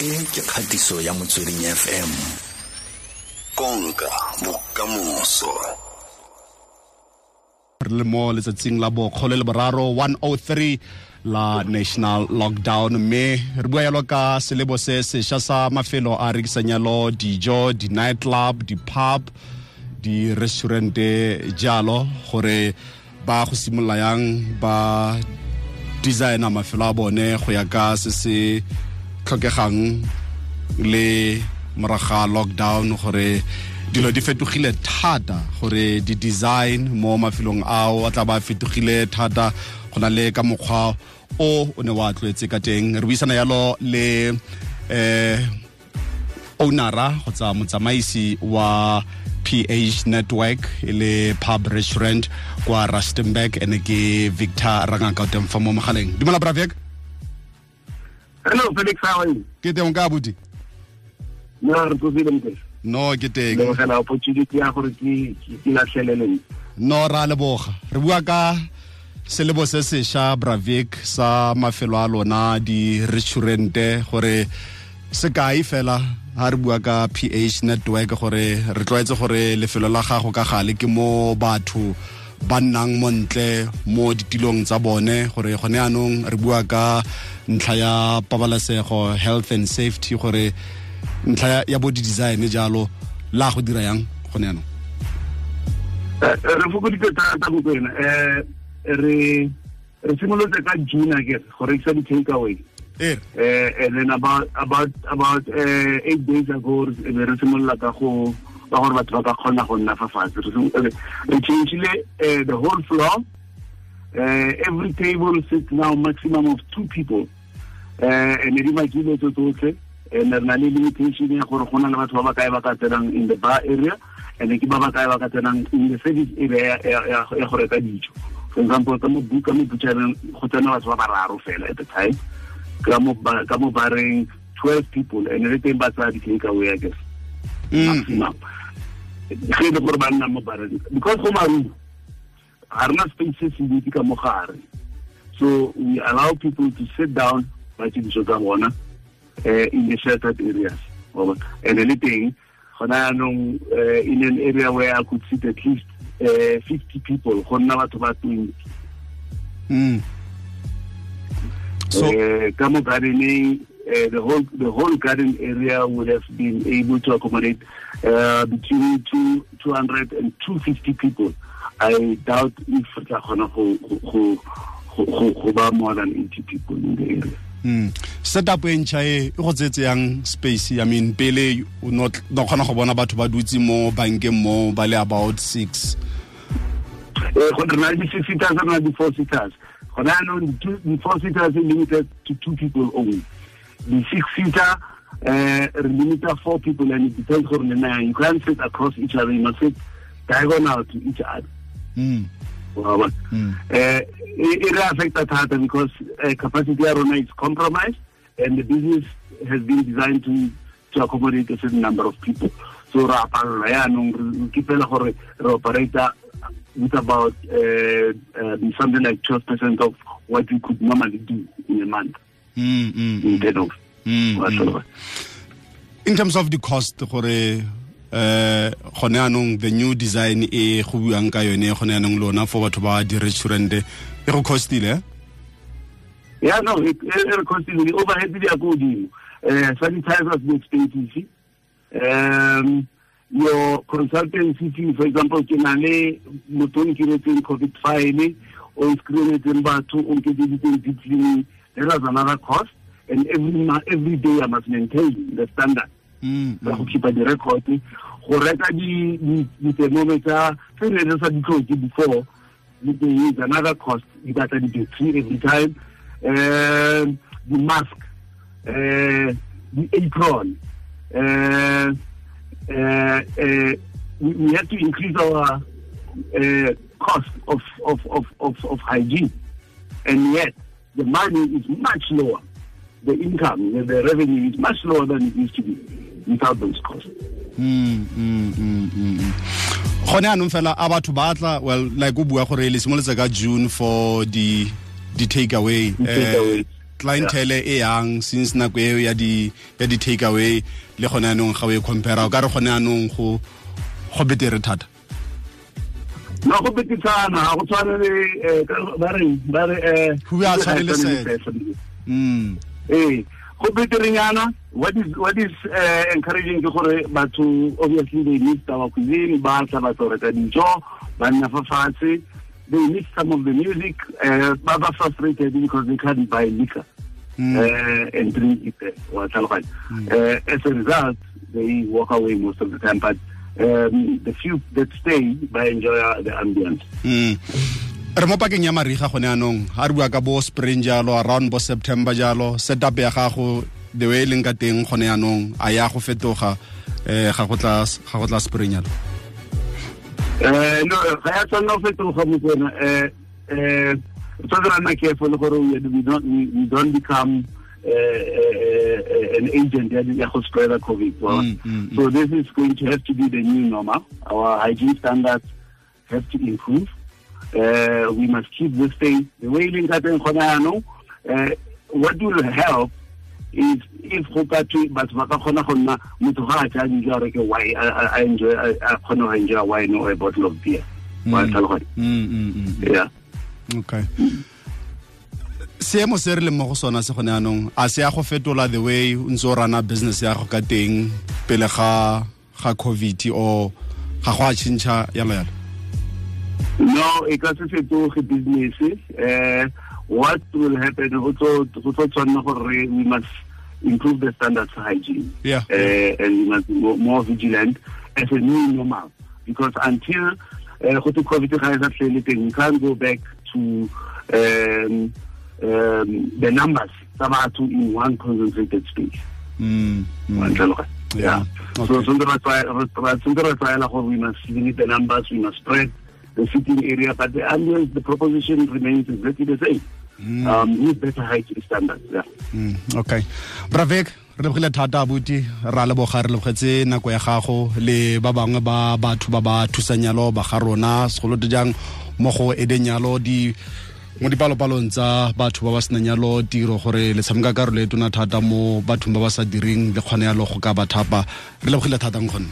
e ke kgatiso ya motsweding fm konka bokamoso. Re le mo letsatsing la bokgolo le boraro 103 la national lockdown. Mme re bua yalo ka selebo se sešwa sa mafelo a rekisang yalo dijo di-night club di-pub di-restaurante jalo gore ba go simolola yang ba designer mafelo a bone go ya ka se se tlhokegang le moraga lockdown gore dilo di fetogile thata gore di-design mo mafelong ao a tla ba fetogile thata. Go na le ka mokgwa o o ne wa tlwaetse ka teng. Re buisana yalo le eh ownera kgotsa motsamaisi wa ph network le pub restaurant kwa rustenburg ene ke victor rangaka o teng fa mo mogaleng. Dumela bravek Hello, Felix, how are you? ke teng ka buti No, re tsogile mpe. no ke teng Le gela opportunity ya gore ke ke ke latlhelele. no ra leboga re bua ka selebo se sešwa bravik sa mafelo a lona di-restaurante gore sekai fela ha re bua ka ph network gore re tlwaetse gore lefelo la gago ka gale ke mo batho ba nnang montle mo ditilong tsa bone gore gone anong re bua ka ntlha ya pabalesego health and safety gore ntlha ya- bo di-design jalo la go dira yang gone anong Eh, Re fokoditse thata go kwena. Eh re re simolotse ka June I guess go rekisa di take away. e Eh and then about about about uh, eight days ago re simolola ka go ba gore batho ba ka kgona go nna fa fatshe. Re re- re changile eh, the whole floor. Uh, every table sits now maximum of two people. uh, and di makile tso tsotlhe and re na le limitation ya gore go na le batho ba ba kae ba ka tsenang in the bar area and ke ba ba kae ba ka tsenang in the service area ya- go reka dijo for example ka mo bu- ka mo butchereng go tsena batho ba bararo fela at the time ka mo ba- ka mo bareng 12 people and le teng ba tsaya di-take away I guess maximum ge e le gore ba nna mo bareng because go marumo ga rena space se se ntsi ka mo gare. So we allow people to sit down ba tse dijo tsa bona uh, in the sheltered areas. And le teng gona yaanong uh, in an area where i could sit at least uh, 50 people go nna batho ba 20 Mm. So, ka mo gardening uh, the whole the whole garden area would have been able to accommodate uh, between two, 200 and 250 people. I doubt if tla kgona go ba more than 80 people in the area. Mm. setup e ntšha e e go tsetse yang space? I mean pele no kgona go bona batho ba dutse mo bankeng mo ba le about six? Eh, re na le di-six seaters re na le di-four seaters. Gona yaanong di-two- di-four seaters are limited to two people only the-six seater uh, re limita four people and it depends gore le nayang you can't sit across each other you must sit diagonal to each other. Mm. bona Mm. eh e e re affecta thata because uh, capacity ya rona is compromised and the business has been designed to to accommodate a certain number of people. So ra palelwa yaanong re ke fela gore re operator with about uh, um, something like 12 percent of what we could normally do in a month turnover mm, Wa mm. in terms of the cost gore eh gone anong the new design e go buang ka yone gone anong lona for batho ba di-restaurant e go costile eh? Yeah, no, it, it, it costing the overhead they are good. Uh, sanitizers be expensive. Um, your consultancy fee, for example, ke na le motho o nkiretseng COVID file, o screenetseng batho, o nkeditseng deep cleaning. There is another cost, and every every day I must maintain the standard. mm, go keep the record. Go reka di di- di-thermometer tse ne re sa di tlhoke before teng is another cost. Di batla di-battery every time. Um di-mask uh, di-apron uh, uh, uh, we, we have to increase our uh, cost of, of, of, of, of hygiene. And yet the money is much lower. The income, the, the revenue is much lower than it used to be without those costs. Mm, mm, mm, mm, gone anong fela a batho ba tla well like o bua gore le simolotse ka june for di di take away clientele e yang since nako eo ya di ya di take away le gone anong ga o e compare o ka re gone anong go go betere thata no go betisana ga go tshwane le eh, ka- ba re ba re eh Who are tshwane le ga set. tshwane le set. mm ee go beterenyana what is what is uh, encouraging ke gore batho obviously they need our cuisine ba tla ba tlo reka dijo ba nna fa fatshe they need some of the music uh, ba ba frustrated because they can't buy liquor uh, and drink it uh, as a result they walk away most of the time but um, the few that stay ba enjoy the ambience. Mm re mo pakeng ya mariga gone anong ga re bua ka bo spring jalo around bo september jalo setup ya gago the way e leng ka teng gone anong a ya go fetoga eh ga go tla ga go tla spring jalo. Eh no ga ya tsana go fetoga mo tsena eh eh tshwanetse ra nna careful gore we don't we, we don't become uh, uh, an agent ya go spread the covid Mm, mm, mm. so this is going to have to be the new normal. Our hygiene standards have to improve. Uh, we must keep this thing. The way teng gona yaanong uh, what will help is if go ka batho ba ka kgona go nna motho ga a ja dijo reke wine a- enjoy a a kgone go enjoy wine or a bottle of beer. Wa tlhaloganya mm mm mm. Yeah. Okay seemo se re leng mo go sona se gone anong a se ya go fetola the way ntse o rana business ya go ka teng pele ga ga covid o ga go a tšhintšha yalo yalo. No e ka se fetoge business uh, what will happen go tlo tshwanela gore we must improve the standards of hygiene. Yeah. uh, and we must be more, vigilant as a new normal. Because until uh, covid ga e sa tlhele teng we can't go back to um, um, the numbers tsa batho in one concentrated space. Mm mm. Yeah. yeah. So Okay. tlwaela gore we must limit the numbers we must spread the sitting area but the ambience the proposition remains exactly the same. Um, with better hygiene standards yeah. Mm, okay. Bravek re lebogile thata abuti ra leboga re lebogetse nako ya gago le ba bangwe ba batho ba ba thusanyalo ba ga rona segolote jang mo go edeng yalo di mo dipalopalong tsa batho ba ba senang yalo tiro gore le tshameka karolo e tona thata mo bathong ba ba sa direng le kgone yalo go ka ba thapa. Re lebogile thata nkgonne.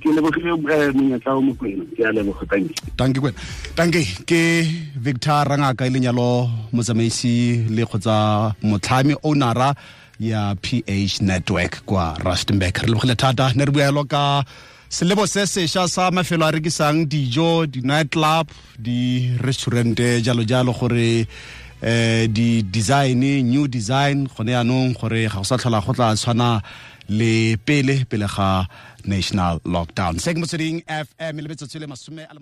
Ke lebogile eh, monyetla o mokwena. Ke a leboga thank you. Tanke kwena. Tanke ke victor rangaka e leng yalo motsamaisi le kgotsa motlhami ownera ya ph network kwa rustenburg. Re lebogile thata ne re bua yalo ka selebo se sešwa sa mafelo a rekisang dijo di-night club di-restaurante jalo jalo gore eh di design new design gone yaanong gore ga go sa tlhola go tla tshwana le pele pele ga national lockdown. Se ke motsweding fm le metsotso le masome a le